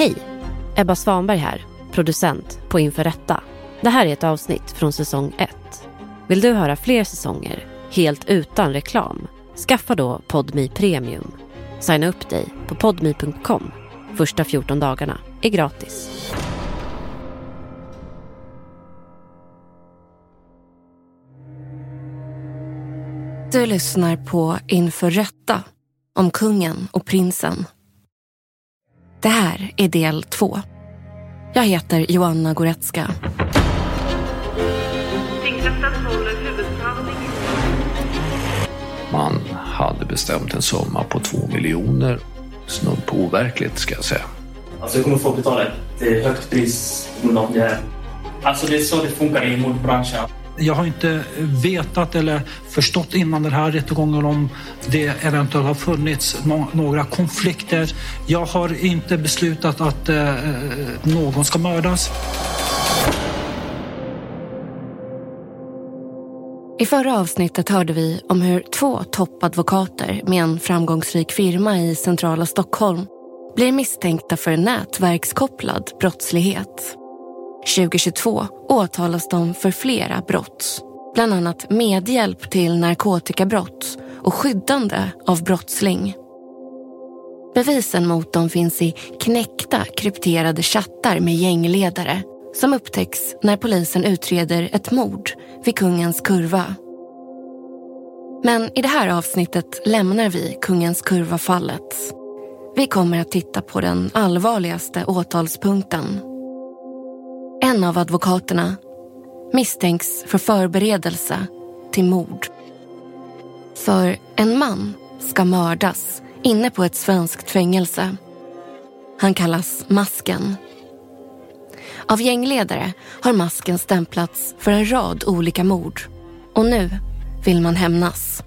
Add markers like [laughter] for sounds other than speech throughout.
Hej! Ebba Svanberg här, producent på Inför Rätta. Det här är ett avsnitt från säsong 1. Vill du höra fler säsonger, helt utan reklam? Skaffa då Podmi Premium. Signa upp dig på podmi.com. Första 14 dagarna är gratis. Du lyssnar på Inför Rätta om kungen och prinsen. Det här är del två. Jag heter Joanna Goretzka. Man hade bestämt en summa på två miljoner. Snudd på overkligt ska jag säga. Alltså jag kommer få betala ett eh, högt pris av det här. Alltså det är så det funkar i mordbranschen. Jag har inte vetat eller förstått innan den här rättegången om det eventuellt har funnits några konflikter. Jag har inte beslutat att eh, eh, någon ska mördas. I förra avsnittet hörde vi om hur två toppadvokater med en framgångsrik firma i centrala Stockholm blir misstänkta för nätverkskopplad brottslighet. 2022 åtalas de för flera brott. Bland annat medhjälp till narkotikabrott och skyddande av brottsling. Bevisen mot dem finns i knäckta krypterade chattar med gängledare som upptäcks när polisen utreder ett mord vid Kungens Kurva. Men i det här avsnittet lämnar vi Kungens Kurva-fallet. Vi kommer att titta på den allvarligaste åtalspunkten en av advokaterna misstänks för förberedelse till mord. För en man ska mördas inne på ett svenskt fängelse. Han kallas Masken. Av gängledare har Masken stämplats för en rad olika mord. Och nu vill man hämnas.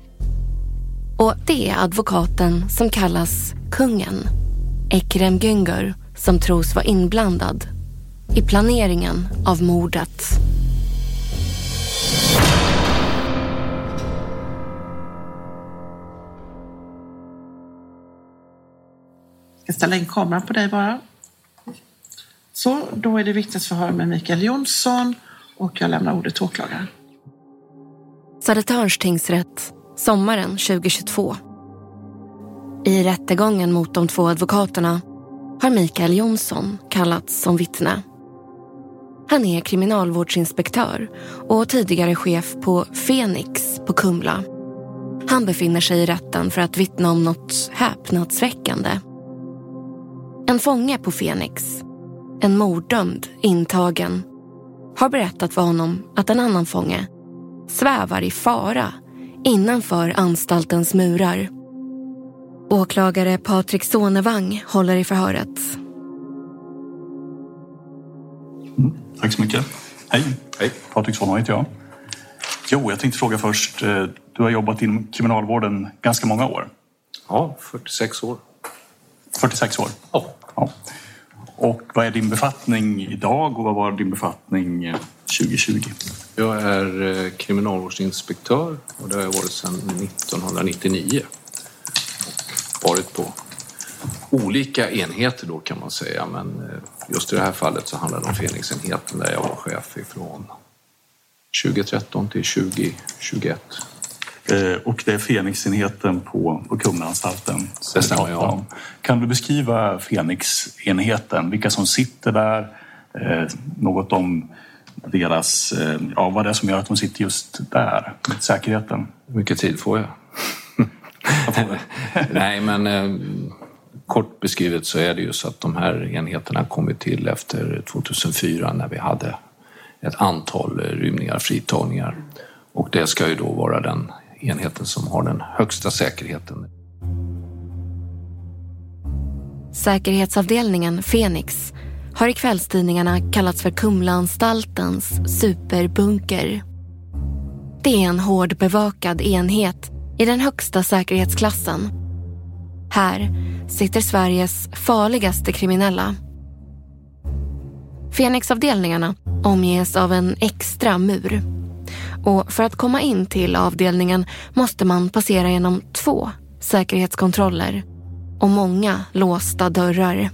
Och det är advokaten som kallas Kungen, Ekrem Güngör, som tros vara inblandad i planeringen av mordet. Jag ska ställa in kameran på dig bara. Så, då är det vittnesförhör med Mikael Jonsson och jag lämnar ordet till åklagaren. Södertörns tingsrätt, sommaren 2022. I rättegången mot de två advokaterna har Mikael Jonsson kallats som vittne. Han är kriminalvårdsinspektör och tidigare chef på Fenix på Kumla. Han befinner sig i rätten för att vittna om något häpnadsväckande. En fånge på Fenix, en morddömd intagen, har berättat för honom att en annan fånge svävar i fara innanför anstaltens murar. Åklagare Patrik Sonevang håller i förhöret. Mm. Tack så mycket. Hej, Hej. Patrik Svanholm heter jag. Jo, jag tänkte fråga först. Eh, du har jobbat inom kriminalvården ganska många år. Ja, 46 år. 46 år? Ja. ja. Och vad är din befattning idag och vad var din befattning 2020? Eh, jag är eh, kriminalvårdsinspektör och det har jag varit sedan 1999. Och varit på olika enheter då kan man säga men eh, just i det här fallet så handlar det om Fenixenheten där jag var chef ifrån 2013 till 2021. Eh, och det är Fenixenheten på, på Kumlaanstalten. Det stämmer, ja. Kan du beskriva Fenixenheten, vilka som sitter där, eh, något om deras, ja, vad det är som gör att de sitter just där, säkerheten? Hur mycket tid får jag? [laughs] Nej, men kort beskrivet så är det ju så att de här enheterna kom till efter 2004 när vi hade ett antal eh, rymningar, fritagningar. Och det ska ju då vara den enheten som har den högsta säkerheten. Säkerhetsavdelningen Fenix har i kvällstidningarna kallats för Kumlaanstaltens superbunker. Det är en hård bevakad enhet i den högsta säkerhetsklassen. Här sitter Sveriges farligaste kriminella. Fenixavdelningarna omges av en extra mur. Och för att komma in till avdelningen måste man passera genom två säkerhetskontroller och många låsta dörrar.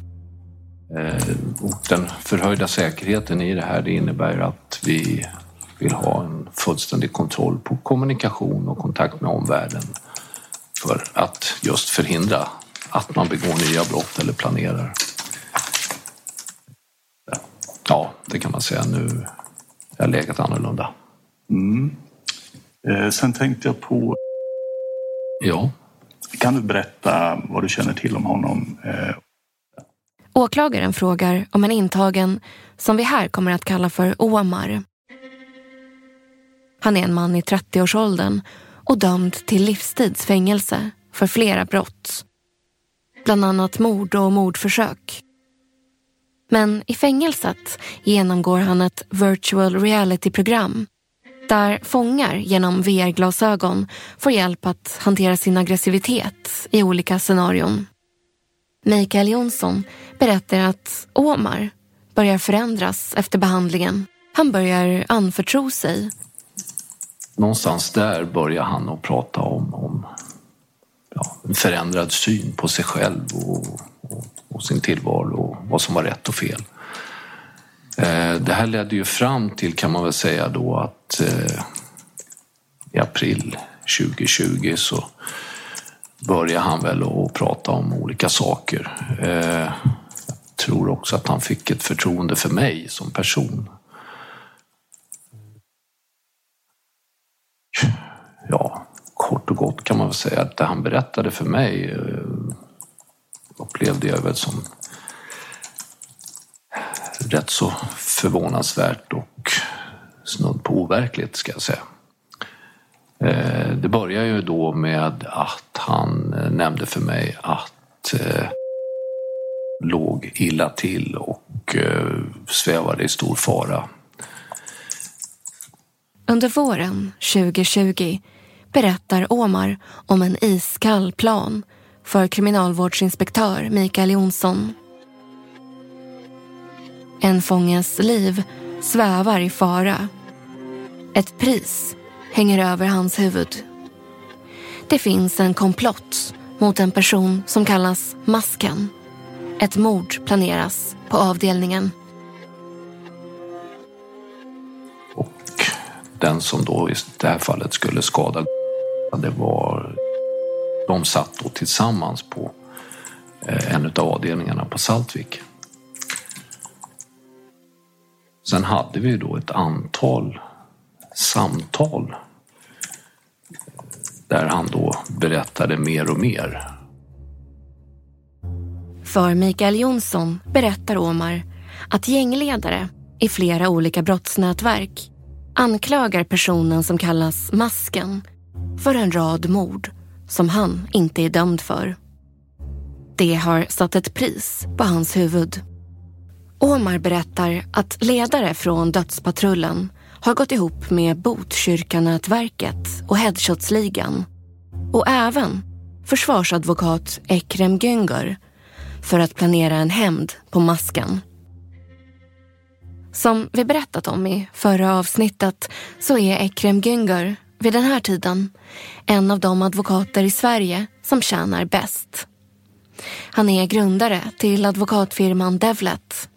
Eh, och den förhöjda säkerheten i det här det innebär att vi vill ha en fullständig kontroll på kommunikation och kontakt med omvärlden för att just förhindra att man begår nya brott eller planerar. Ja, det kan man säga. Nu är läget annorlunda. Mm. Eh, sen tänkte jag på... Ja. Kan du berätta vad du känner till om honom? Eh... Åklagaren frågar om en intagen som vi här kommer att kalla för Omar. Han är en man i 30-årsåldern och dömd till livstidsfängelse för flera brott. Bland annat mord och mordförsök. Men i fängelset genomgår han ett virtual reality-program där fångar genom VR-glasögon får hjälp att hantera sin aggressivitet i olika scenarion. Mikael Jonsson berättar att Omar börjar förändras efter behandlingen. Han börjar anförtro sig. Någonstans där börjar han att prata om, om ja, en förändrad syn på sig själv och, och, och sin tillvaro och vad som var rätt och fel. Eh, det här ledde ju fram till, kan man väl säga då, att eh, i april 2020 så började han väl att prata om olika saker. Eh, jag tror också att han fick ett förtroende för mig som person. Ja, kort och gott kan man väl säga att det han berättade för mig eh, upplevde jag väl som rätt så förvånansvärt och snudd på overkligt ska jag säga. Eh, det börjar ju då med att han eh, nämnde för mig att låg illa till och svävade i stor fara. Under våren 2020 berättar Omar om en iskall plan för kriminalvårdsinspektör Mikael Jonsson. En fånges liv svävar i fara. Ett pris hänger över hans huvud. Det finns en komplott mot en person som kallas Masken. Ett mord planeras på avdelningen. Och den som då i det här fallet skulle skada det var... De satt då tillsammans på eh, en av avdelningarna på Saltvik. Sen hade vi då ett antal samtal där han då berättade mer och mer. För Mikael Jonsson berättar Omar att gängledare i flera olika brottsnätverk anklagar personen som kallas Masken för en rad mord som han inte är dömd för. Det har satt ett pris på hans huvud. Omar berättar att ledare från Dödspatrullen har gått ihop med Botkyrkanätverket och Headshotsligan och även försvarsadvokat Ekrem Güngör för att planera en hämnd på masken. Som vi berättat om i förra avsnittet så är Ekrem Güngör vid den här tiden en av de advokater i Sverige som tjänar bäst. Han är grundare till advokatfirman Devlet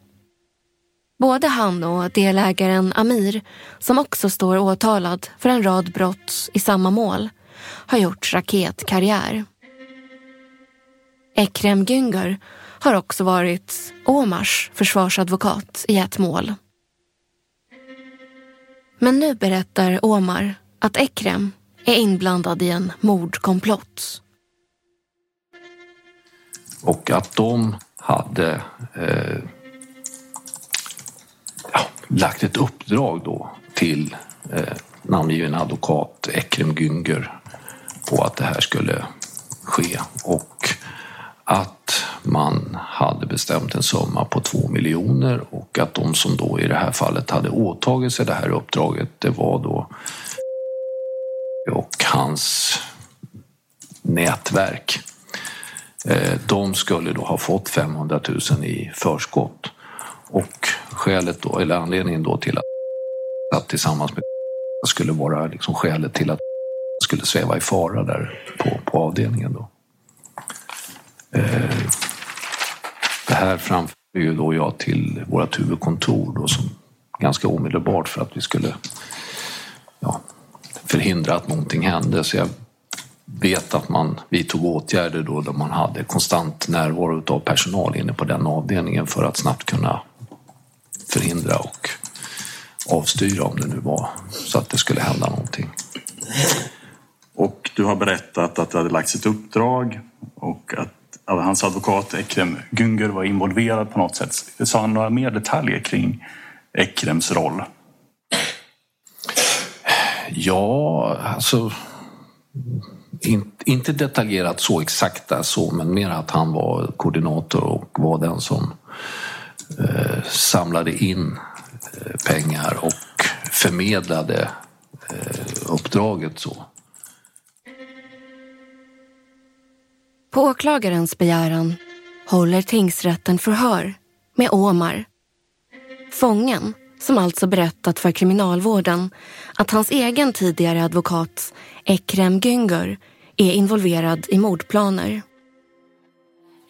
Både han och delägaren Amir, som också står åtalad för en rad brott i samma mål, har gjort raketkarriär. Ekrem Güngör har också varit Omars försvarsadvokat i ett mål. Men nu berättar Omar att Ekrem är inblandad i en mordkomplott. Och att de hade eh lagt ett uppdrag då till eh, namngiven advokat Ekrem Günger på att det här skulle ske och att man hade bestämt en summa på två miljoner och att de som då i det här fallet hade åtagit sig det här uppdraget det var då och hans nätverk. Eh, de skulle då ha fått 500 000 i förskott och skälet då, eller anledningen då till att, att tillsammans med skulle vara liksom skälet till att skulle sväva i fara där på, på avdelningen. Då. Eh, det här framför ju då jag till vårt huvudkontor då som ganska omedelbart för att vi skulle ja, förhindra att någonting hände. Så jag vet att man vidtog åtgärder då där man hade konstant närvaro av personal inne på den avdelningen för att snabbt kunna förhindra och avstyra om det nu var så att det skulle hända någonting. Och du har berättat att det hade lagts ett uppdrag och att hans advokat Ekrem Günger var involverad på något sätt. Sa han några mer detaljer kring Ekrems roll? Ja, alltså in, inte detaljerat så exakta så, men mer att han var koordinator och var den som eh, samlade in eh, pengar och förmedlade eh, uppdraget så. På åklagarens begäran håller tingsrätten förhör med Omar. Fången som alltså berättat för kriminalvården att hans egen tidigare advokat Ekrem Günger är involverad i mordplaner.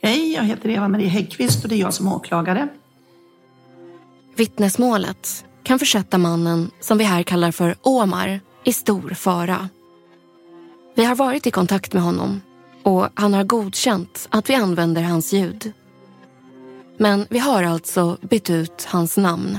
Hej, jag heter Eva-Marie Häggkvist och det är jag som åklagare. Vittnesmålet kan försätta mannen som vi här kallar för Omar i stor fara. Vi har varit i kontakt med honom och han har godkänt att vi använder hans ljud. Men vi har alltså bytt ut hans namn.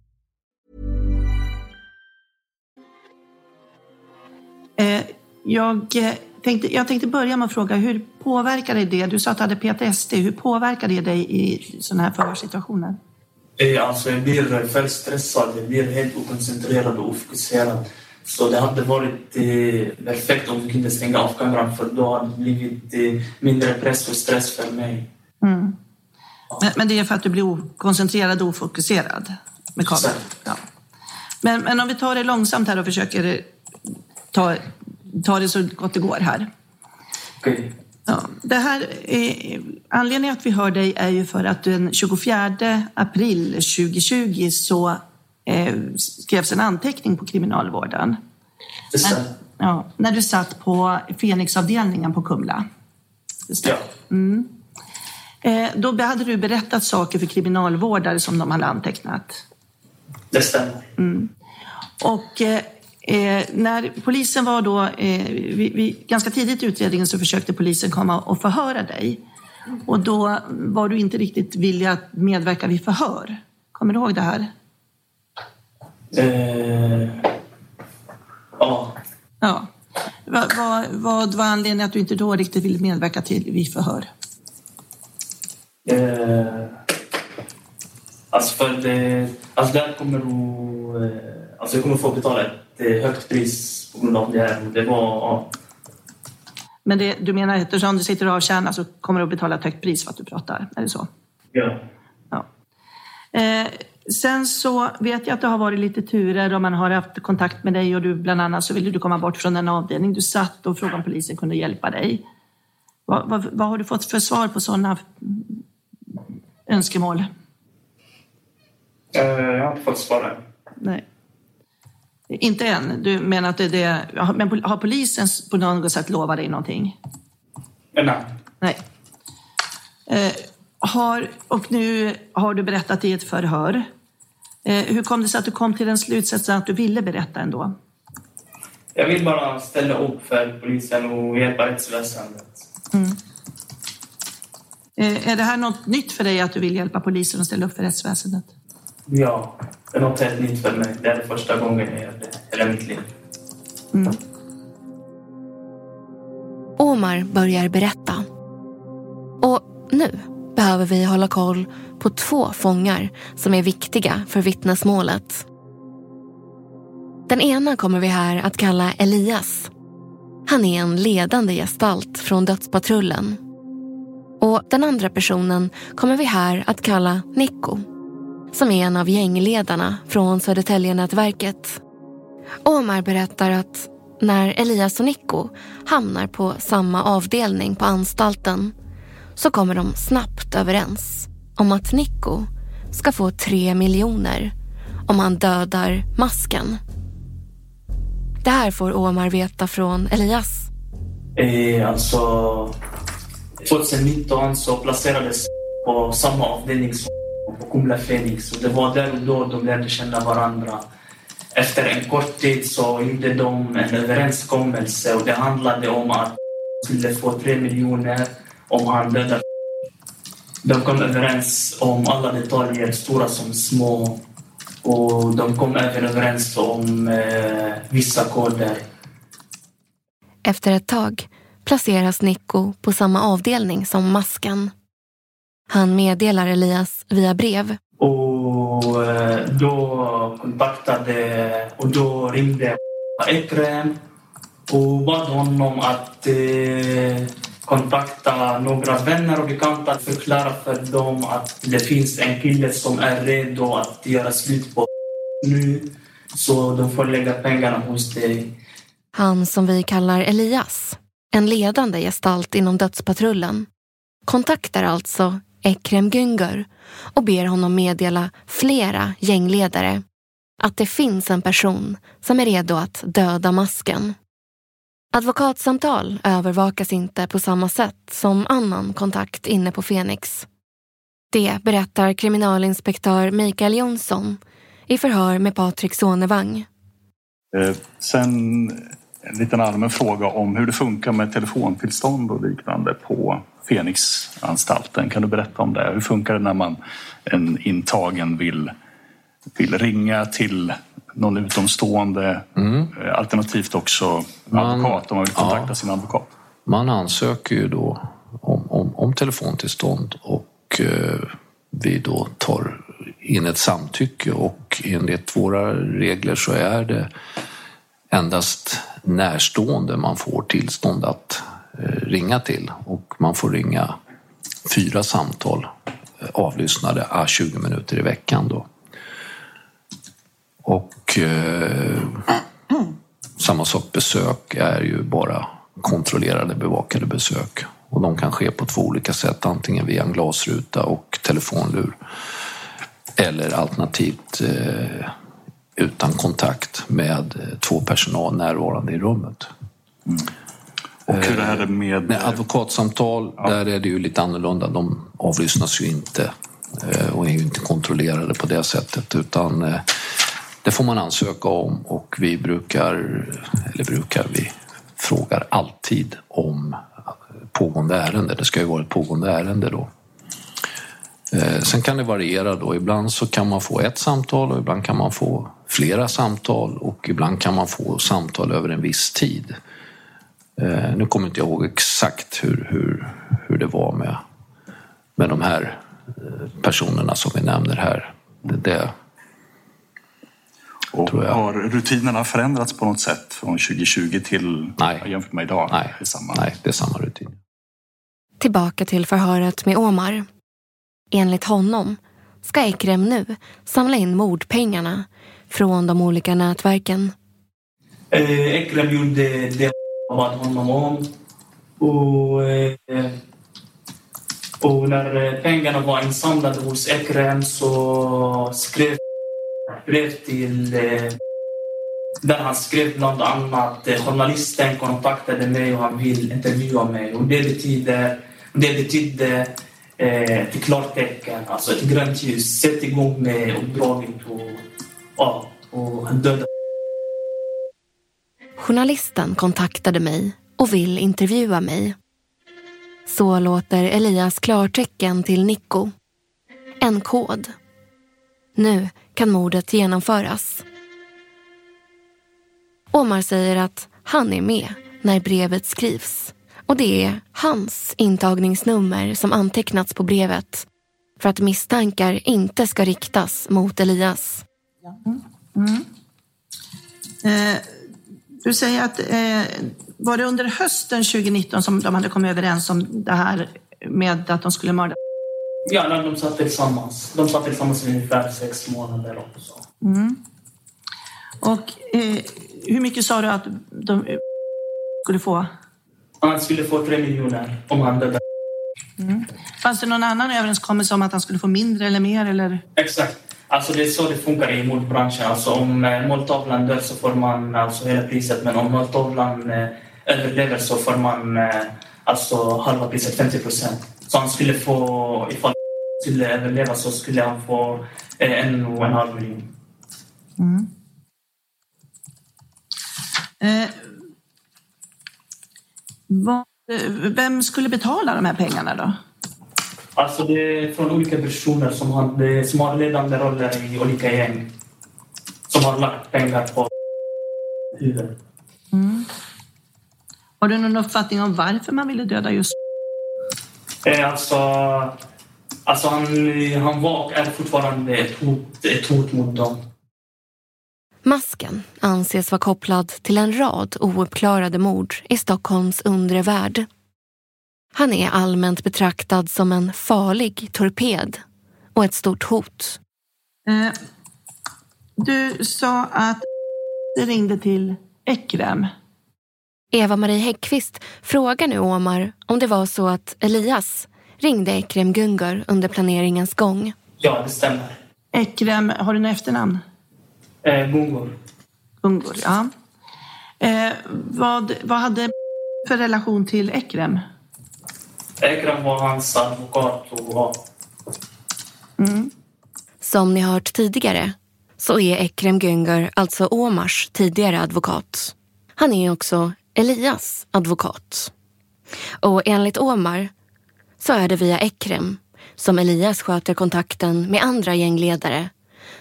Jag, eh, tänkte, jag tänkte börja med att fråga, hur påverkar det det? Du sa att du hade PTSD. Hur påverkar det dig i sådana här förhörssituationer? Eh, Alltså jag blir väldigt stressad, jag blir helt okoncentrerad och ofokuserad. Så det hade varit eh, perfekt om vi kunde stänga av kameran för då hade det blivit eh, mindre press och stress för mig. Men, men det är för att du blir okoncentrerad och ofokuserad med kameran? Ja. Men, men om vi tar det långsamt här och försöker ta, ta det så gott det går här. Okej. Ja, det här är, anledningen att vi hör dig är ju för att den 24 april 2020 så eh, skrevs en anteckning på kriminalvården. Stämmer. Ja, när du satt på Fenixavdelningen på Kumla. Ja. Eh, då hade du berättat saker för kriminalvårdare som de hade antecknat. Det stämmer. Och eh, eh, när polisen var då, eh, vi, vi, ganska tidigt i utredningen så försökte polisen komma och förhöra dig. Och då var du inte riktigt villig att medverka vid förhör. Kommer du ihåg det här? Eh, ja. Ja. Vad, vad, vad var anledningen att du inte då riktigt ville medverka till vid förhör? Eh, alltså för det, alltså där kommer du... Eh, alltså jag kommer få betala eh, högt pris på grund av det här. Det var... Ja, Men det, du menar att eftersom du sitter och avtjänar så kommer du att betala ett högt pris för att du pratar? Är det så? ja. Ja. Eh, sen så vet jag att det har varit lite turer och man har haft kontakt med dig och du bland annat så ville du komma bort från den avdelning du satt och frågade om polisen kunde hjälpa dig. Vad, vad, vad har du fått för svar på sådana önskemål? Eh, jag har inte fått svara än. Nej. Inte än? Du menar att det det... Men har polisen på något sätt lovat dig någonting? Men nej. Nej. Eh, har, och nu har du berättat i ett förhör. Eh, hur kom det sig att du kom till den slutsatsen att du ville berätta ändå? Jag vill bara ställa upp för polisen och hjälpa rättsväsendet. Eh, är det här något nytt för dig att du vill hjälpa polisen och ställa upp för rättsväsendet? Ja, det är något helt nytt för mig. Det är det första gången jag gör det hela mitt liv. Omar börjar berätta. Och nu behöver vi hålla koll på två fångar som är viktiga för vittnesmålet. Den ena kommer vi här att kalla Elias. Han är en ledande gestalt från dödspatrullen. Och den andra personen kommer vi här att kalla Nico. Som är en av gängledarna från Södertäljenätverket. Omar berättar att när Elias och Nico hamnar på samma avdelning på anstalten så kommer de snabbt överens om att Nico ska få tre miljoner om han dödar masken. Det här får Omar veta från Elias. Eh, alltså, 2019 så placerades på samma avdelning som på Kumla Fenix. Och det var där och då de lärde känna varandra. Efter en kort tid så gjorde de en överenskommelse och det handlade om att skulle få tre miljoner om han dödade de kom överens om alla detaljer, stora som små. Och de kom även överens om eh, vissa koder. Efter ett tag placeras Nico på samma avdelning som Masken. Han meddelar Elias via brev. Och eh, då kontaktade och då ringde Ekrem och bad honom att eh, kontakta några vänner och bekanta att förklara för dem att det finns en kille som är redo att göra slut på nu så de får lägga pengarna hos dig. Han som vi kallar Elias, en ledande gestalt inom dödspatrullen, kontaktar alltså Ekrem Güngör och ber honom meddela flera gängledare att det finns en person som är redo att döda masken. Advokatsamtal övervakas inte på samma sätt som annan kontakt inne på Fenix. Det berättar kriminalinspektör Mikael Jonsson i förhör med Patrik Sonevang. Eh, sen en liten allmän fråga om hur det funkar med telefontillstånd och liknande på Fenixanstalten. Kan du berätta om det? Hur funkar det när man, en intagen vill, vill ringa till någon utomstående, mm. Eh, alternativt också man, advokat om man vill kontakta ja, sin advokat? Man ansöker ju då om, om, om telefontillstånd och eh, vi då tar in ett samtycke och enligt våra regler så är det endast närstående man får tillstånd att Eh, ringa till och man får ringa fyra samtal eh, avlyssnade ah, a 20 minuter i veckan då. Och eh, samma sak besök är ju bara kontrollerade bevakade besök. Och de kan ske på två olika sätt, antingen via en glasruta och telefonlur. Eller alternativt eh, utan kontakt med eh, två personal närvarande i rummet. Mm. Och hur är det med... Nej, advokatsamtal, ja. där är det ju lite annorlunda. De avlyssnas ju inte eh, och är ju inte kontrollerade på det sättet utan eh, det får man ansöka om och vi brukar, eller brukar, vi frågar alltid om pågående ärende. Det ska ju vara ett pågående ärende då. Eh, sen kan det variera då. Ibland så kan man få ett samtal och ibland kan man få flera samtal och ibland kan man få samtal över en viss tid. Eh, nu kommer inte jag ihåg exakt hur, hur, hur det var med, med de här eh, personerna som vi nämner här. Det, det och har rutinerna förändrats på något sätt från 2020 till Nej. jämfört med idag? Nej. Det är samma. Nej, det är samma rutin. Tillbaka till förhöret med Omar. Enligt honom ska Ekrem nu samla in mordpengarna från de olika nätverken. Eh, Ekrem gjorde det jag bad honom om. Och, eh, och när eh, pengarna var insamlade hos Ekrem så skrev brev till eh, där han skrev bland annat journalisten kontaktade mig och han vill intervjua mig. Och det betyder, det betydde ett klartecken, alltså ett grönt ljus. Sätt igång med uppdraget och, ja, och döda. Journalisten kontaktade mig och vill intervjua mig. Så låter Elias klartecken till Nico. En kod. Nu kan mordet genomföras. Omar säger att han är med när brevet skrivs och det är hans intagningsnummer som antecknats på brevet för att misstankar inte ska riktas mot Elias. Mm. Mm. Eh, du säger att eh, var det under hösten 2019 som de hade kommit överens om det här med att de skulle mörda? Ja, när de satt tillsammans. De satt tillsammans i ungefär sex månader också. Mm. Och eh, hur mycket sa du att de skulle få? Han skulle få tre miljoner om han dödade. Mm. Fanns det någon annan överenskommelse om att han skulle få mindre eller mer? Eller? Exakt. Alltså det är så det funkar i målbranschen. Alltså om eh, måltavlan dör så får man alltså hela priset men om måltavlan eh, överlever så får man eh, alltså halva priset, 50 procent. Så han skulle få, ifall han skulle överleva så skulle han få en och en halv miljon. Mm. Eh, vad, vem skulle betala de här pengarna då? Alltså det är från olika personer som, hade, som har ledande roller i olika gäng. Som har lagt pengar på huvudet. Mm. Har du någon uppfattning om varför man ville döda just Eh, alltså, alltså han, han var och är fortfarande ett hot, ett hot mot dem. Masken anses vara kopplad till en rad ouppklarade mord i Stockholms undre värld. Han är allmänt betraktad som en farlig torped och ett stort hot. Eh, du sa att det ringde till Ekrem. Eva-Marie Häggkvist frågar nu Omar om det var så att Elias ringde Ekrem Gungur under planeringens gång. Ja, det stämmer. Ekrem, har du något efternamn? Eh, Gungur. Gungur, ja. Eh, vad, vad hade för relation till Ekrem? Ekrem var hans advokat och var Mm. Som ni hört tidigare så är Ekrem Günger alltså Omars tidigare advokat. Han är också Elias advokat. Och enligt Omar så är det via Ekrem som Elias sköter kontakten med andra gängledare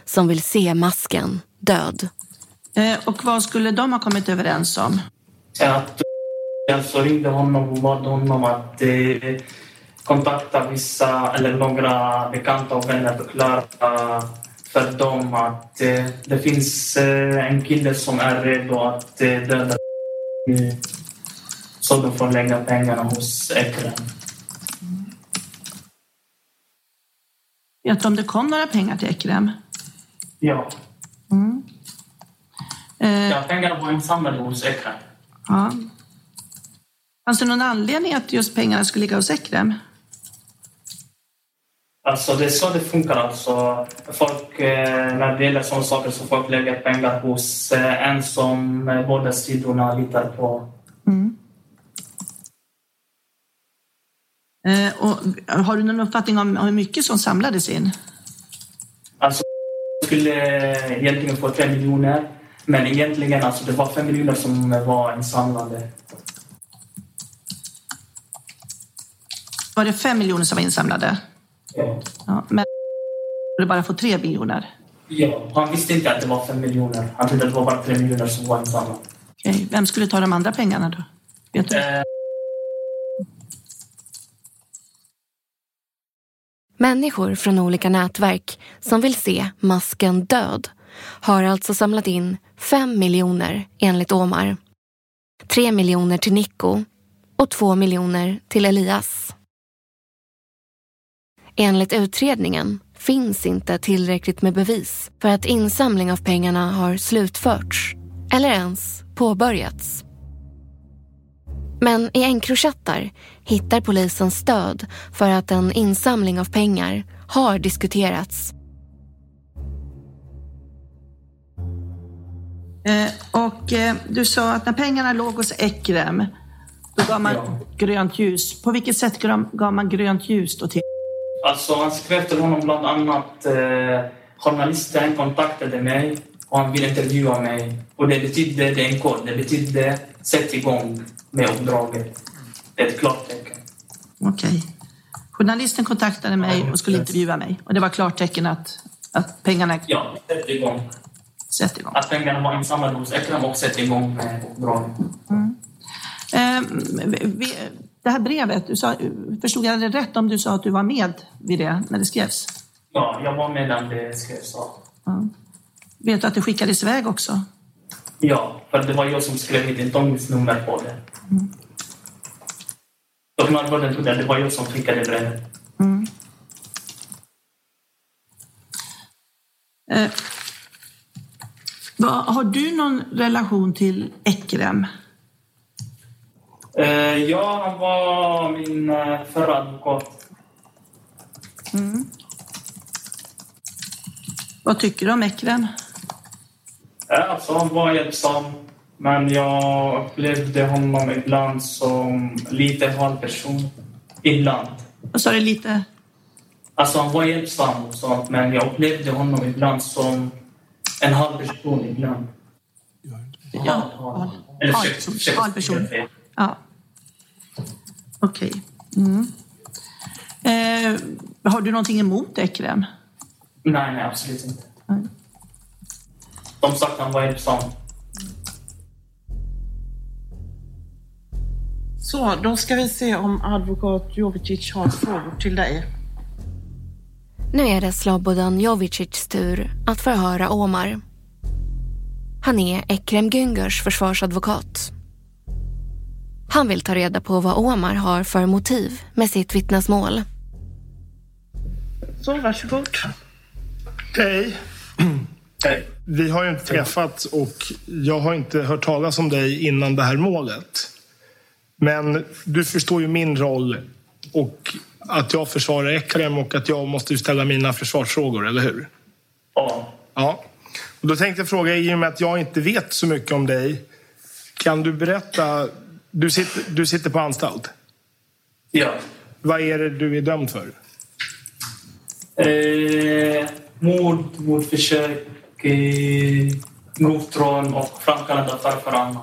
som vill se masken död. Eh, och vad skulle de ha kommit överens om? att jag så ringde honom och bad honom att eh, kontakta vissa eller några bekanta och vänner förklara för dem att eh, det finns eh, en kille som är redo att eh, döda så de får lägga pengarna hos Ekrem. Vet du om det kom några pengar till Ekrem? Ja. Mm. Eh, ja, pengarna var insamlade hos Ekrem. ja. Fanns det någon anledning att just pengarna skulle ligga hos Ekrem? Alltså det är så det funkar. Alltså, folk, eh, när det gäller sådana saker så folk lägger pengar hos eh, en som eh, båda sidorna litar på. Mm. Och har du någon uppfattning om hur mycket som samlades in? Alltså, jag skulle egentligen få 3 miljoner. Men egentligen alltså, det var 5 miljoner som var insamlade. Var det fem miljoner som var insamlade? Ja. Ja, men du bara få tre miljoner? ja. Han visste inte att det var 5 miljoner. Han trodde att det var bara 3 miljoner som var insamlade. Okej, Vem skulle ta de andra pengarna då? Vet du? Eh, Människor från olika nätverk som vill se masken död har alltså samlat in 5 miljoner enligt Omar. 3 miljoner till Nico och 2 miljoner till Elias. Enligt utredningen finns inte tillräckligt med bevis för att insamling av pengarna har slutförts eller ens påbörjats. Men i Encrochattar hittar polisen stöd för att en insamling av pengar har diskuterats. Eh, och eh, du sa att när pengarna låg hos Ekrem, då gav man Ja. grönt ljus. På vilket sätt gav man grönt ljus då till? Alltså, han skrev till honom bland annat eh, journalisten kontaktade mig och han ville intervjua mig. Och det betydde, det är en kod, det betydde sätt igång med uppdraget. Ett klartecken. Okej. Journalisten kontaktade mig och skulle intervjua mig. Och det var klartecken att, att pengarna Ja, sätt igång. sätt igång. Att pengarna var insamlade hos Ekrem och sätt igång med uppdraget. Eh, vi, det här brevet, du sa, förstod jag det rätt om du sa att du var med vid det när det skrevs? Ja, jag var med när det skrevs. Ja. Ja. Vet du att det skickades iväg också? Ja, för det var jag som skrev mitt intagningsnummer på det. Kriminalvården trodde att det var jag som skickade brevet. Eh, vad, har du någon relation till Ekrem? Eh, ja, han var min eh, förra advokat. Vad tycker du om Ekrem? Ja, alltså, han var hjälpsam, men jag upplevde honom ibland som lite halvperson. Ibland. Vad sa du lite? Alltså, han var hjälpsam och sånt, men jag upplevde honom ibland som en halv person ibland. Ja, Halv. Eller halv- försök- försök- halv person. försök- Ja. Okej. Mm. Eh, har du någonting emot Ekrem? Nej, nej, absolut inte. Nej. Som sagt, han var hjälpsam. Så, då ska vi se om advokat Jovicic har frågor till dig. Nu är det Slobodan Jovicics tur att förhöra Omar. Han är Ekrem Güngers försvarsadvokat. Han vill ta reda på vad Omar har för motiv med sitt vittnesmål. Så, varsågod. Hej. [clears throat] Hej. Vi har ju inte träffats och jag har inte hört talas om dig innan det här målet. Men du förstår ju min roll och att jag försvarar Ekrem och att jag måste ju ställa mina försvarsfrågor, eller hur? Ja. Ja. Och då tänkte jag fråga, i och med att jag inte vet så mycket om dig, kan du berätta... Du sitter, du sitter på anstalt. ja. Vad är det du är dömd för? Eh, mord, mordförsök, eh, grovt rån och framkallande av annan.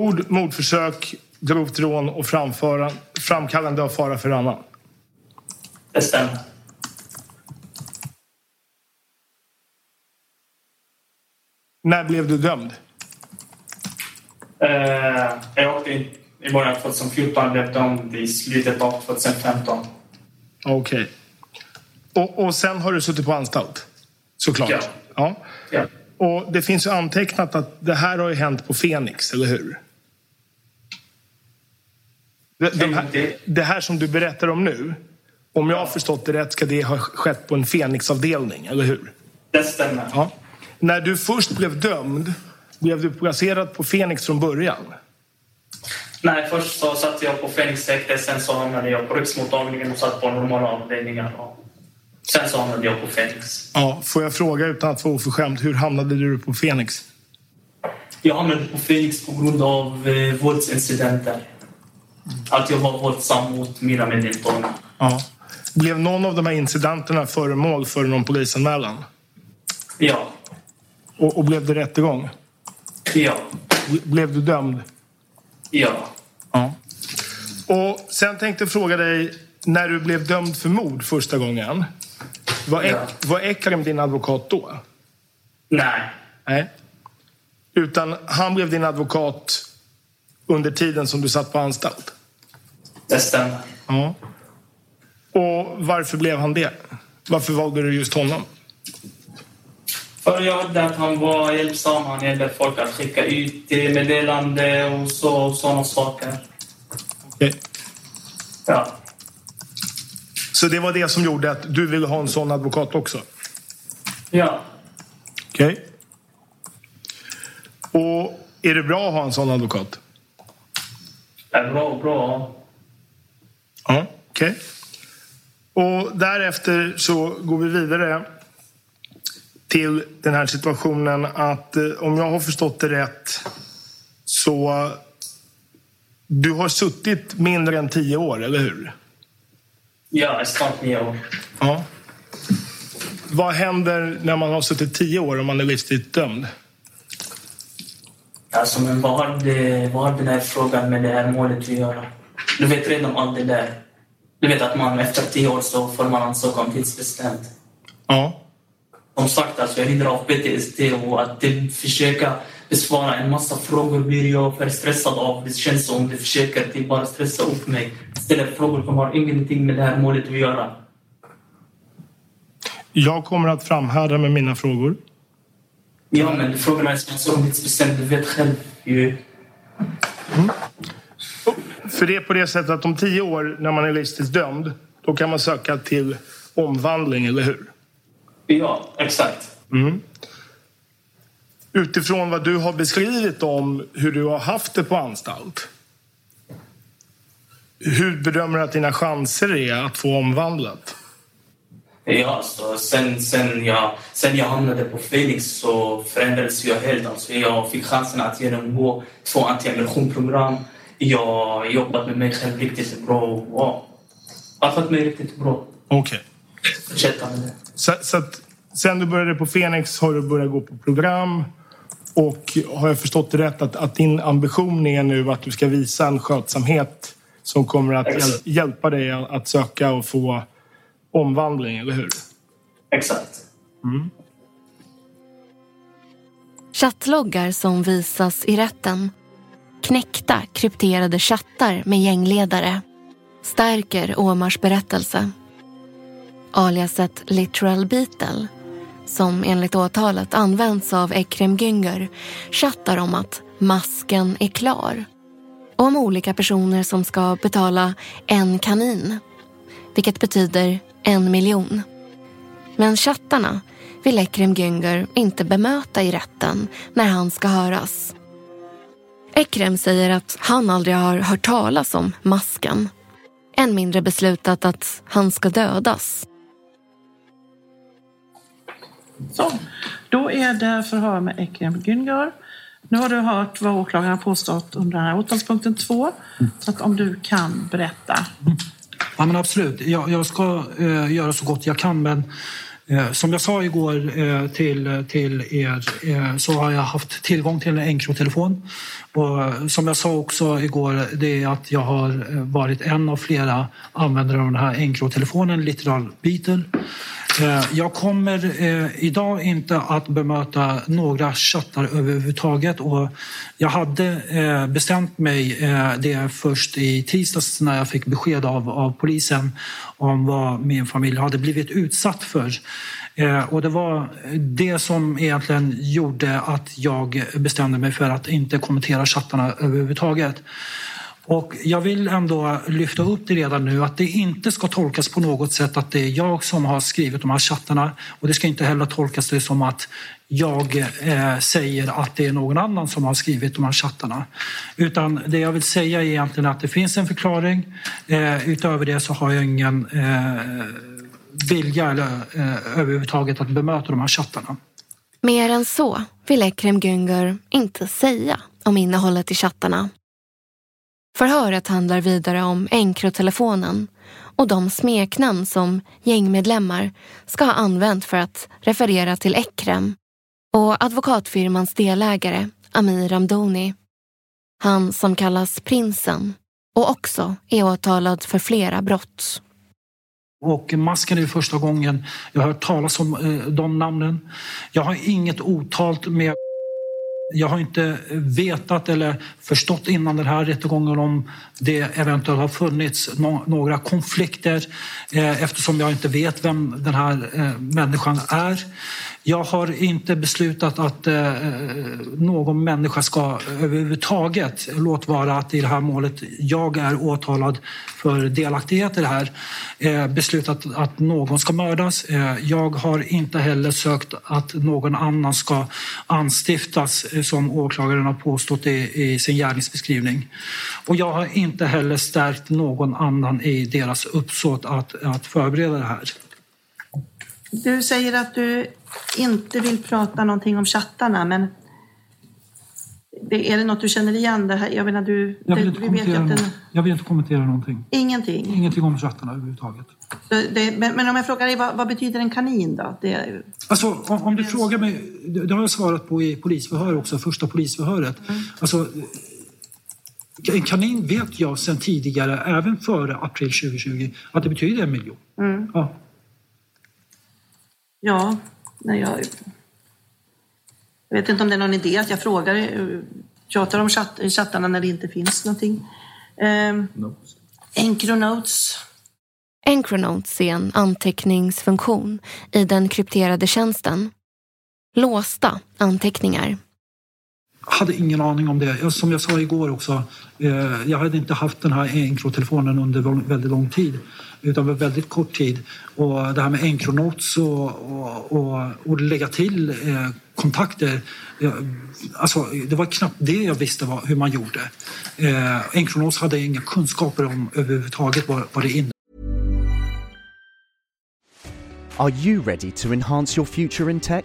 Mord, mordförsök, grovt rån och framföra, framkallande av fara för annan. Det stämmer. När blev du dömd? Eh, jag åkte in i början av 2014 blev dömd i slutet av 2015. Okej. Och, och sen har du suttit på anstalt? Såklart. Ja. ja. Ja. Och det finns ju antecknat att det här har ju hänt på Fenix, eller hur? Det, de här, det här som du berättar om nu, om jag har förstått det rätt ska det ha skett på en Fenix-avdelning, eller hur? Det stämmer. Ja. När du först blev dömd, blev du placerad på Fenix från början? Nej, först så satt jag på Fenixhäktet, sen så hamnade jag på riksmottagningen och satt på normala avdelningar. Sen så hamnade jag på Fenix. Ja. Får jag fråga utan att vara oförskämd, hur hamnade du på Fenix? Jag hamnade på Fenix på grund av eh, våldsincidenter. Att jag var våldsam mot mina medintagna. Ja. Blev någon av de här incidenterna föremål för någon polisanmälan? Ja, Och, och blev det rättegång? Ja, Ble- Blev du dömd? ja. Ja. Och sen tänkte jag fråga dig, när du blev dömd för mord första gången, var, Ek, Ja. var Ekrem din advokat då? Nej, Nej. Utan han blev din advokat under tiden som du satt på anstalt? det stämmer. Ja. Och varför blev han det? Varför valde du just honom? För jag hörde att han var hjälpsam. Han hjälpte folk att skicka ut eh, meddelande och så, sådana saker. Okej. Ja, Så det var det som gjorde att du ville ha en sån advokat också? ja. Okej. Och är det bra att ha en sån advokat? Är bra, bra. Ja, okej. Och därefter så går vi vidare till den här situationen att eh, om jag har förstått det rätt så du har suttit mindre än tio år, eller hur? Ja, snart nio år. Ja. Vad händer när man har suttit tio år om man är livstidigt dömd? Alltså, men vad har, det, vad har den här frågan med det här målet att göra? Du vet redan allt det där. Du vet att man efter tio år så får man ansöka om tidsbestämt. Ja. Som sagt, alltså, jag lider av PTSD och att det, försöka besvara en massa frågor blir jag för stressad av. Det känns som det försöker till bara stressa upp mig. Ställer frågor som har ingenting med det här målet att göra. Jag kommer att framhärda med mina frågor. Ja, men frågorna är tidsbestämt. Du vet själv ju. För det är på det sättet att om tio år när man är livstidsdömd då kan man söka till omvandling, eller hur? Ja, exakt. Mm. Utifrån vad du har beskrivit om hur du har haft det på anstalt. Hur bedömer du att dina chanser är att få omvandlat? Ja, alltså, sen, sen, jag, sen jag hamnade på Felix så förändrades jag helt. Alltså, jag fick chansen att genomgå två antiaggressionprogram. Jag har jobbat med mig själv riktigt bra och ja, har fått mig riktigt bra. Okej. Fortsätta med det. Så, så att sen du började på Fenix har du börjat gå på program och har jag förstått det rätt att, att din ambition är nu att du ska visa en skötsamhet som kommer att hjäl hjälpa dig att söka och få omvandling, eller hur? Exakt. Chattloggar som visas i rätten. Knäckta krypterade chattar med gängledare. Stärker Omars berättelse. Aliaset Literal Beetle, som enligt åtalet används av Ekrem Güngör, chattar om att masken är klar. Och om olika personer som ska betala en kanin. Vilket betyder en miljon. Men chattarna vill Ekrem Güngör inte bemöta i rätten när han ska höras. Ekrem säger att han aldrig har hört talas om masken. Än mindre beslutat att han ska dödas. Så, då är det förhör med Ekrem Güngör. Nu har du hört vad åklagaren har påstått under den här åtalspunkten 2. Så att om du kan berätta. Ja, men absolut. Jag, jag ska eh, göra så gott jag kan, men eh, som jag sa igår eh, till, till er eh, så har jag haft tillgång till en Encro-telefon. Och eh, som jag sa också igår, det är att jag har eh, varit en av flera användare av den här Encro-telefonen, Literal Beetle. Eh, jag kommer eh, idag inte att bemöta några chattar överhuvudtaget och jag hade eh, bestämt mig eh, det först i tisdags när jag fick besked av, av polisen om vad min familj hade blivit utsatt för. Eh, och det var det som egentligen gjorde att jag bestämde mig för att inte kommentera chattarna överhuvudtaget. Och jag vill ändå lyfta upp det redan nu att det inte ska tolkas på något sätt att det är jag som har skrivit de här chattarna och det ska inte heller tolkas det som att jag eh, säger att det är någon annan som har skrivit de här chattarna. Utan det jag vill säga är egentligen att det finns en förklaring. Eh, utöver det så har jag ingen eh, vilja eller, eh, överhuvudtaget att bemöta de här chattarna. Mer än så vill Ekrem Güngör inte säga om innehållet i chattarna. Förhöret handlar vidare om Encrotelefonen och de smeknamn som gängmedlemmar ska ha använt för att referera till Ekrem och advokatfirmans delägare Amir Ramdoni. Han som kallas Prinsen och också är åtalad för flera brott. Och masken är ju första gången jag har hört talas om eh, de namnen. Jag har inget otalt med jag har inte vetat eller förstått innan den här rättegången om det eventuellt har funnits några konflikter eh, eftersom jag inte vet vem den här eh, människan är. Jag har inte beslutat att eh, någon människa ska överhuvudtaget, låt vara att i det här målet jag är åtalad för delaktighet i det här, eh, beslutat att någon ska mördas. Eh, jag har inte heller sökt att någon annan ska anstiftas eh, som åklagaren har påstått i, i sin gärningsbeskrivning. Och jag har inte heller stärkt någon annan i deras uppsåt att, att förbereda det här. Du säger att du inte vill prata någonting om chattarna, men det, är det något du känner igen? Det här? Jag menar, du, Jag vill, det, inte vi vet att den, jag vill inte kommentera någonting. Ingenting? Ingenting om chattarna överhuvudtaget. Det, det, men, men om jag frågar dig, vad, vad betyder en kanin då? Det, är- Alltså, om, om du frågar mig, det det har jag svarat på i polisförhör också, första polisförhöret. Alltså, en kanin vet jag sedan tidigare, även före april 2020, att det betyder en miljon. mm. Ja. Ja, nej, jag, jag vet inte om det är någon idé att jag frågar, eh, tjatar om chatt, chattarna när det inte finns någonting. Um, Encronotes. Encronotes är en anteckningsfunktion i den krypterade tjänsten. Låsta anteckningar hade ingen aning om det. Som jag sa igår också, eh, jag hade inte haft den här Encrotelefonen under väldigt lång tid utan väldigt kort tid. Och det här med Encronotes och, och, och, och lägga till eh, kontakter. Alltså, det var knappt det jag visste vad, hur man gjorde. Eh, Encronotes hade inga kunskaper om överhuvudtaget vad, vad det innebar. Are you ready to enhance your future in tech?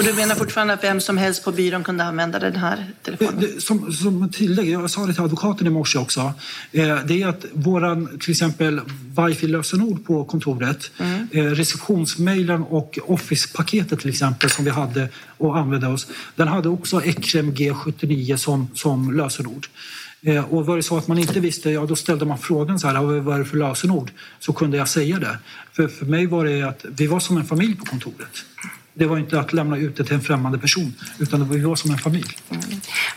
Och du menar fortfarande att vem som helst på byrån kunde använda den här telefonen? Det, som, som tillägg, jag sa det till advokaten i morse också, eh, det är att våran till exempel wifi-lösenord på kontoret, mm. eh, receptionsmailen och Office-paketet till exempel som vi hade och använde oss, den hade också Ekrem G79 som, som lösenord. Eh, och var det så att man inte visste, ja då ställde man frågan så här, vad är det för lösenord? Så kunde jag säga det. För, för mig var det att vi var som en familj på kontoret. Det var inte att lämna ut det till en främmande person, utan det var jag som en familj. Mm.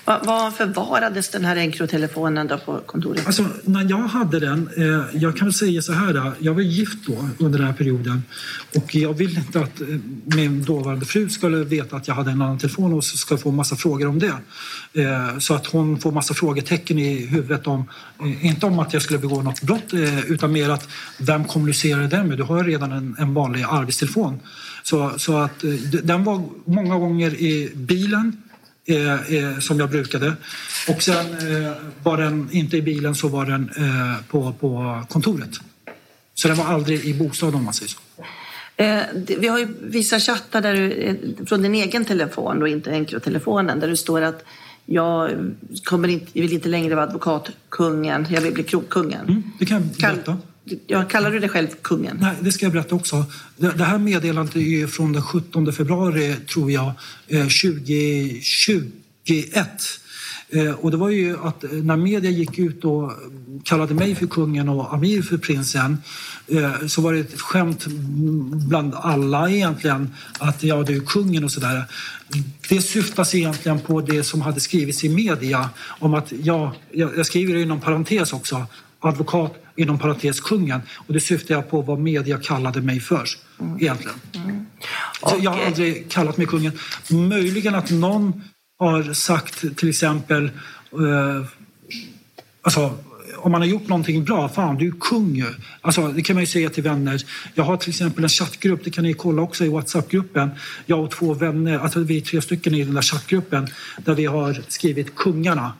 Var förvarades den här Encrotelefonen då på kontoret? Alltså, när jag hade den, eh, jag kan väl säga så här, jag var gift då under den här perioden och jag ville inte att eh, min dåvarande fru skulle veta att jag hade en annan telefon och ska få massa frågor om det. Eh, så att hon får massa frågetecken i huvudet om, eh, inte om att jag skulle begå något brott, eh, utan mer att vem kommunicerar den med? Du har redan en, en vanlig arbetstelefon. Så, så att eh, den var många gånger i bilen eh, eh, som jag brukade. Och sen eh, var den inte i bilen så var den eh, på, på kontoret. Så den var aldrig i bostaden om man säger så. Vi har ju vissa chattar där du, från din egen telefon och inte Encrotelefonen där det står att jag kommer inte, vill inte längre vara advokatkungen, jag vill bli krogkungen. Mm, det kan jag berätta. Kan, jag kallar du dig själv kungen? Nej, det ska jag berätta också. Det, här meddelandet är från den 17 februari, tror jag, eh, 2021. Eh, och det var ju att eh, när media gick ut och kallade mig för kungen och Amir för prinsen så var det ett skämt bland alla egentligen att ja, du är kungen och sådär. Det syftas egentligen på det som hade skrivits i media om att ja, jag skriver det inom parentes också, advokat inom parentes kungen. Och det syftar jag på vad media kallade mig för mm. egentligen. Mm. Så jag har aldrig kallat mig kungen. Möjligen att någon har sagt till exempel eh, alltså, om man har gjort någonting bra, fan du är kung ju. Alltså, det kan man ju säga till vänner. Jag har till exempel en chattgrupp, det kan ni kolla också i Whatsappgruppen. Jag och två vänner, alltså vi är tre stycken i den där chattgruppen där vi har skrivit kungarna.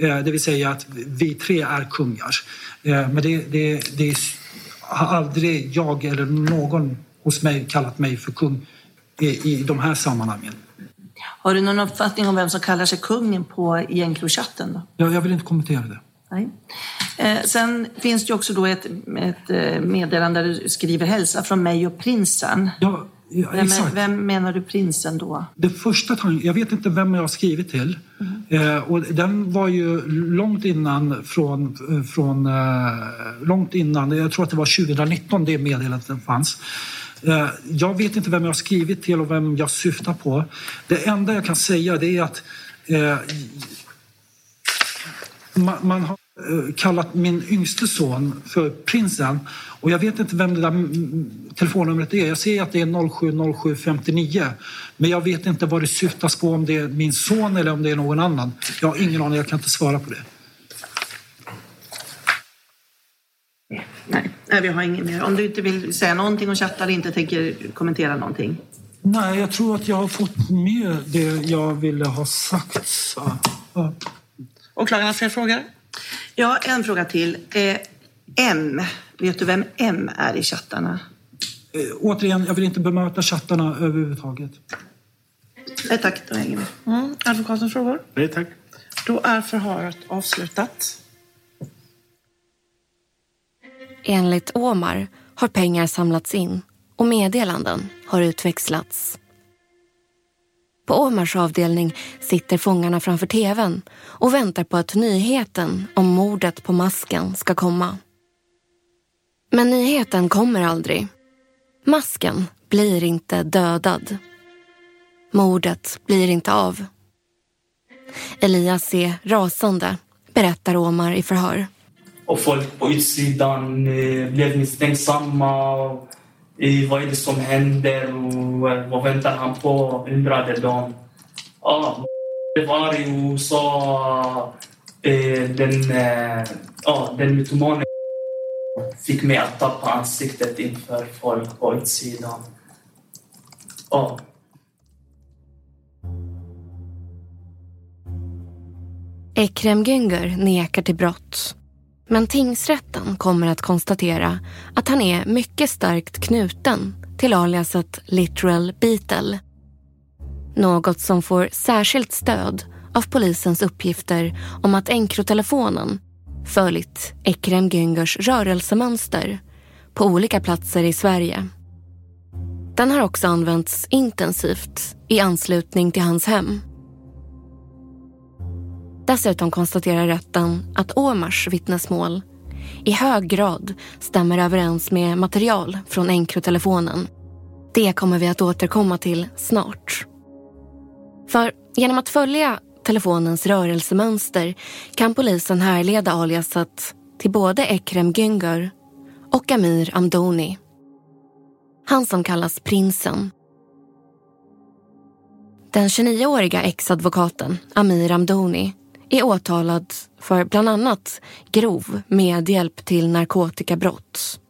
Eh, det vill säga att vi tre är kungar. Eh, men det, det, det har aldrig jag eller någon hos mig kallat mig för kung i, i de här sammanhangen. Har du någon uppfattning om vem som kallar sig kungen på Encrochatten? Ja, jag vill inte kommentera det. Nej. Eh, sen finns det också då ett, ett meddelande där du skriver hälsa från mig och prinsen. Ja, Ja, vem, vem, menar du prinsen då? Det första tanken, jag vet inte vem jag har skrivit till. Mm. Eh, och den var ju långt innan från, från eh, långt innan, jag tror att det var 2019 det meddelandet fanns. Eh, jag vet inte vem jag har skrivit till och vem jag syftar på. Det enda jag kan säga det är att eh, man, man har Eh, kallat min yngste son för prinsen. Och jag vet inte vem det där telefonnumret är. Jag ser att det är 070759. Men jag vet inte vad det syftas på, om det är min son eller om det är någon annan. Jag har ingen aning, jag kan inte svara på det. Nej, Nej vi har ingen mer. Om du inte vill säga någonting och chatta eller inte tänker kommentera någonting? Nej, jag tror att jag har fått med det jag ville ha sagt. Ja. Åklagaren har fler frågor? Ja, en fråga till. Eh, M, vet du vem M är i chattarna? Eh, återigen, jag vill inte bemöta chattarna överhuvudtaget. Nej tack, då hänger vi. Mm, advokatens frågor? Nej tack. Då är förhöret avslutat. Enligt Omar har pengar samlats in och meddelanden har utväxlats. På Omars avdelning sitter fångarna framför tvn och väntar på att nyheten om mordet på masken ska komma. Men nyheten kommer aldrig. Masken blir inte dödad. Mordet blir inte av. Elias är rasande, berättar Omar i förhör. Och folk på utsidan eh, blev misstänksamma i vad är det som händer och eh, vad väntar han på? undrade de. Ja, det var och sa eh, den, eh, ja, den mytomanen fick mig att tappa ansiktet inför folk på utsidan. Ja. Ekrem Güngör nekar till brott. Men tingsrätten kommer att konstatera att han är mycket starkt knuten till aliaset Literal Beatle. Något som får särskilt stöd av polisens uppgifter om att Encrotelefonen följt Ekrem Güngers rörelsemönster på olika platser i Sverige. Den har också använts intensivt i anslutning till hans hem. Dessutom konstaterar rätten att Omars vittnesmål i hög grad stämmer överens med material från Encrotelefonen. Det kommer vi att återkomma till snart. För genom att följa telefonens rörelsemönster kan polisen härleda aliaset till både Ekrem Güngör och Amir Amdoni. Han som kallas Prinsen. Den 29-åriga ex-advokaten Amir Amdoni är åtalad för bland annat grov medhjälp till narkotikabrott.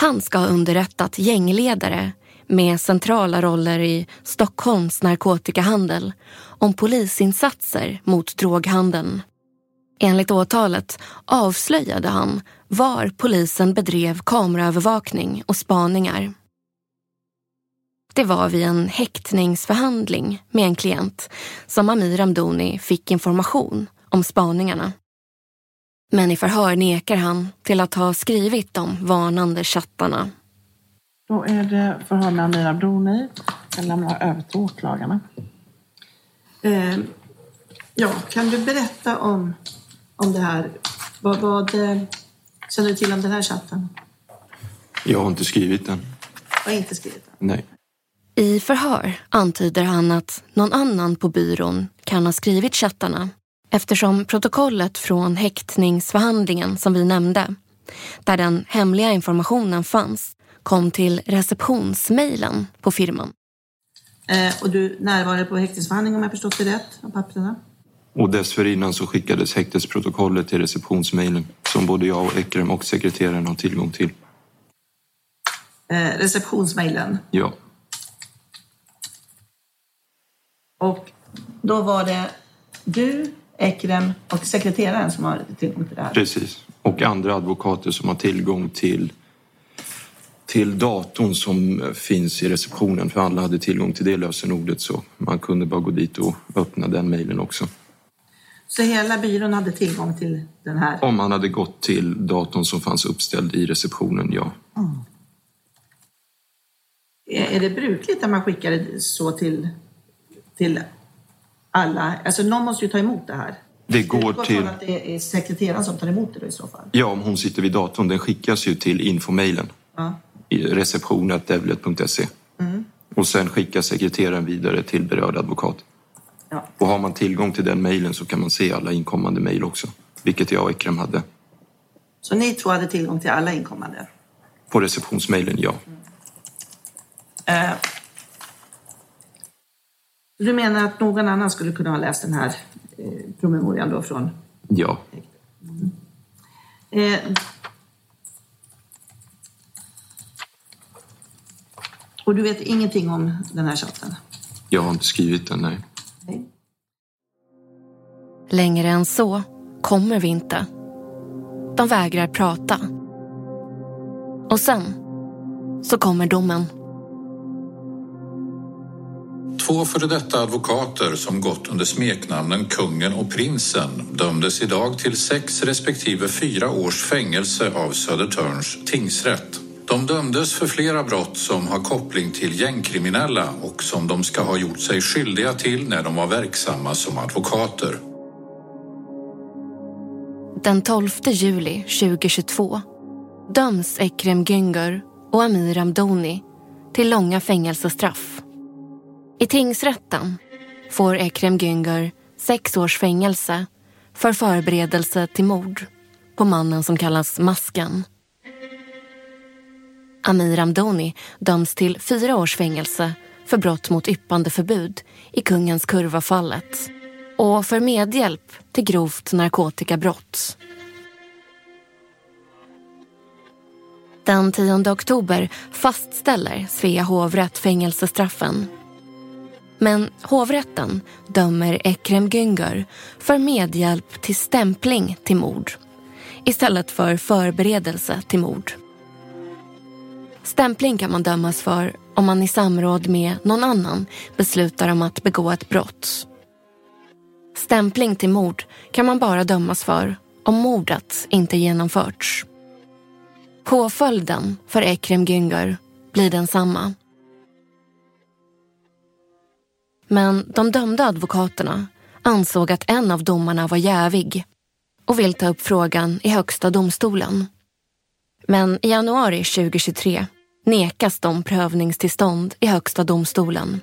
Han ska ha underrättat gängledare med centrala roller i Stockholms narkotikahandel om polisinsatser mot droghandeln. Enligt åtalet avslöjade han var polisen bedrev kameraövervakning och spaningar. Det var vid en häktningsförhandling med en klient som Amir Amdoni fick information om spaningarna. Men i förhör nekar han till att ha skrivit de varnande chattarna. Då är det förhör med Amir Abdoni. Jag lämnar över till åklagarna. Eh, ja, kan du berätta om, om det här? Vad, vad eh, känner du till om den här chatten? Jag har inte skrivit den. Jag har inte skrivit den. Nej. I förhör antyder han att någon annan på byrån kan ha skrivit chattarna eftersom protokollet från häktningsförhandlingen som vi nämnde, där den hemliga informationen fanns, kom till receptionsmejlen på firman. Eh, och du närvarade på häktningsförhandlingen om jag förstått det rätt, av papperna? Och dessförinnan så skickades häktesprotokollet till receptionsmejlen som både jag och Ekrem och sekreteraren har tillgång till. Eh, receptionsmejlen? Ja. Och då var det du, Ekrem och sekreteraren som har tillgång till det här? Precis. Och andra advokater som har tillgång till, till datorn som finns i receptionen. För alla hade tillgång till det lösenordet så man kunde bara gå dit och öppna den mejlen också. Så hela byrån hade tillgång till den här? Om man hade gått till datorn som fanns uppställd i receptionen, ja. Mm. Är det brukligt att man skickar det så till, till alla? Alltså någon måste ju ta emot det här. Det går till... att det är sekreteraren som tar emot det då i så fall? Ja, om hon sitter vid datorn. Den skickas ju till infomailen. Ja. i receptionen.devlet.se. Mm. Och sen skickar sekreteraren vidare till berörd advokat. Ja. Och har man tillgång till den mejlen så kan man se alla inkommande mejl också. Vilket jag och Ekrem hade. Så ni två hade tillgång till alla inkommande? På receptionsmejlen, ja. Eh, du menar att någon annan skulle kunna ha läst den här eh, promemorian då från... Ja. Eh, och du vet ingenting om den här chatten? Jag har inte skrivit den, nej. Längre än så kommer vi inte. De vägrar prata. Och sen så kommer domen. Två före detta advokater som gått under smeknamnen Kungen och Prinsen dömdes idag till sex respektive fyra års fängelse av Södertörns tingsrätt. De dömdes för flera brott som har koppling till gängkriminella och som de ska ha gjort sig skyldiga till när de var verksamma som advokater. Den 12 juli 2022 döms Ekrem Güngör och Amir Amdoni till långa fängelsestraff. I tingsrätten får Ekrem Güngör sex års fängelse för förberedelse till mord på mannen som kallas Masken. Amir Amdoni döms till fyra års fängelse för brott mot yppandeförbud i Kungens kurva-fallet och för medhjälp till grovt narkotikabrott. Den 10 oktober fastställer Svea hovrätt fängelsestraffen. Men hovrätten dömer Ekrem Güngör för medhjälp till stämpling till mord istället för förberedelse till mord. Stämpling kan man dömas för om man i samråd med någon annan beslutar om att begå ett brott. Stämpling till mord kan man bara dömas för om mordet inte genomförts. Påföljden för Ekrem Güngör blir densamma. Men de dömda advokaterna ansåg att en av domarna var jävig och vill ta upp frågan i Högsta domstolen. Men i januari 2023 nekas de prövningstillstånd i Högsta domstolen.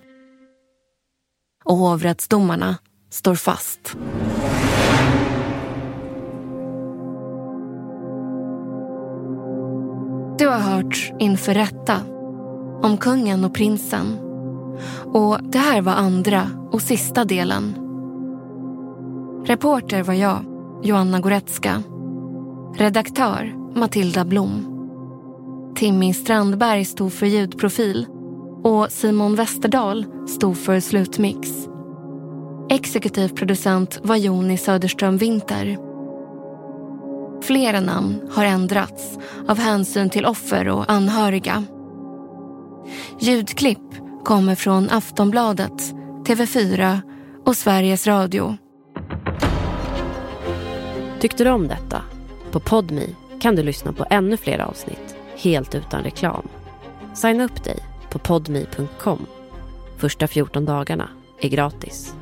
Och hovrättsdomarna står fast. Du har hört Inför rätta om kungen och prinsen. Och det här var andra och sista delen. Reporter var jag, Joanna Goretzka. Redaktör Matilda Blom. Timmy Strandberg stod för ljudprofil och Simon Westerdahl stod för slutmix. Exekutiv producent var Joni Söderström Winter. Flera namn har ändrats av hänsyn till offer och anhöriga. Ljudklipp kommer från Aftonbladet, TV4 och Sveriges Radio. Tyckte du om detta? På Podmi kan du lyssna på ännu fler avsnitt helt utan reklam. Signa upp dig på podmi.com. Första 14 dagarna är gratis.